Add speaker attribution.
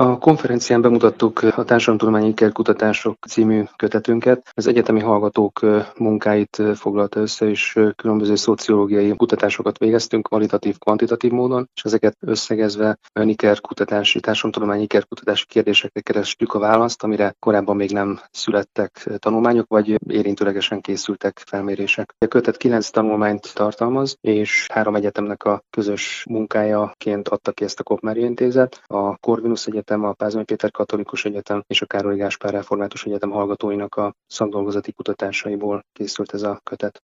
Speaker 1: A konferencián bemutattuk a Társadalomtudományi Kutatások című kötetünket. Az egyetemi hallgatók munkáit foglalta össze, és különböző szociológiai kutatásokat végeztünk kvalitatív, kvantitatív módon, és ezeket összegezve Niker kutatási, társadalomtudományi Niker kutatási kérdésekre kerestük a választ, amire korábban még nem születtek tanulmányok, vagy érintőlegesen készültek felmérések. A kötet kilenc tanulmányt tartalmaz, és három egyetemnek a közös munkájaként adta ki ezt a Kopmári Intézet. A Corvinus Egyetem Egyetem, a Pázmány Péter Katolikus Egyetem és a Károly Gáspár Református Egyetem hallgatóinak a szakdolgozati kutatásaiból készült ez a kötet.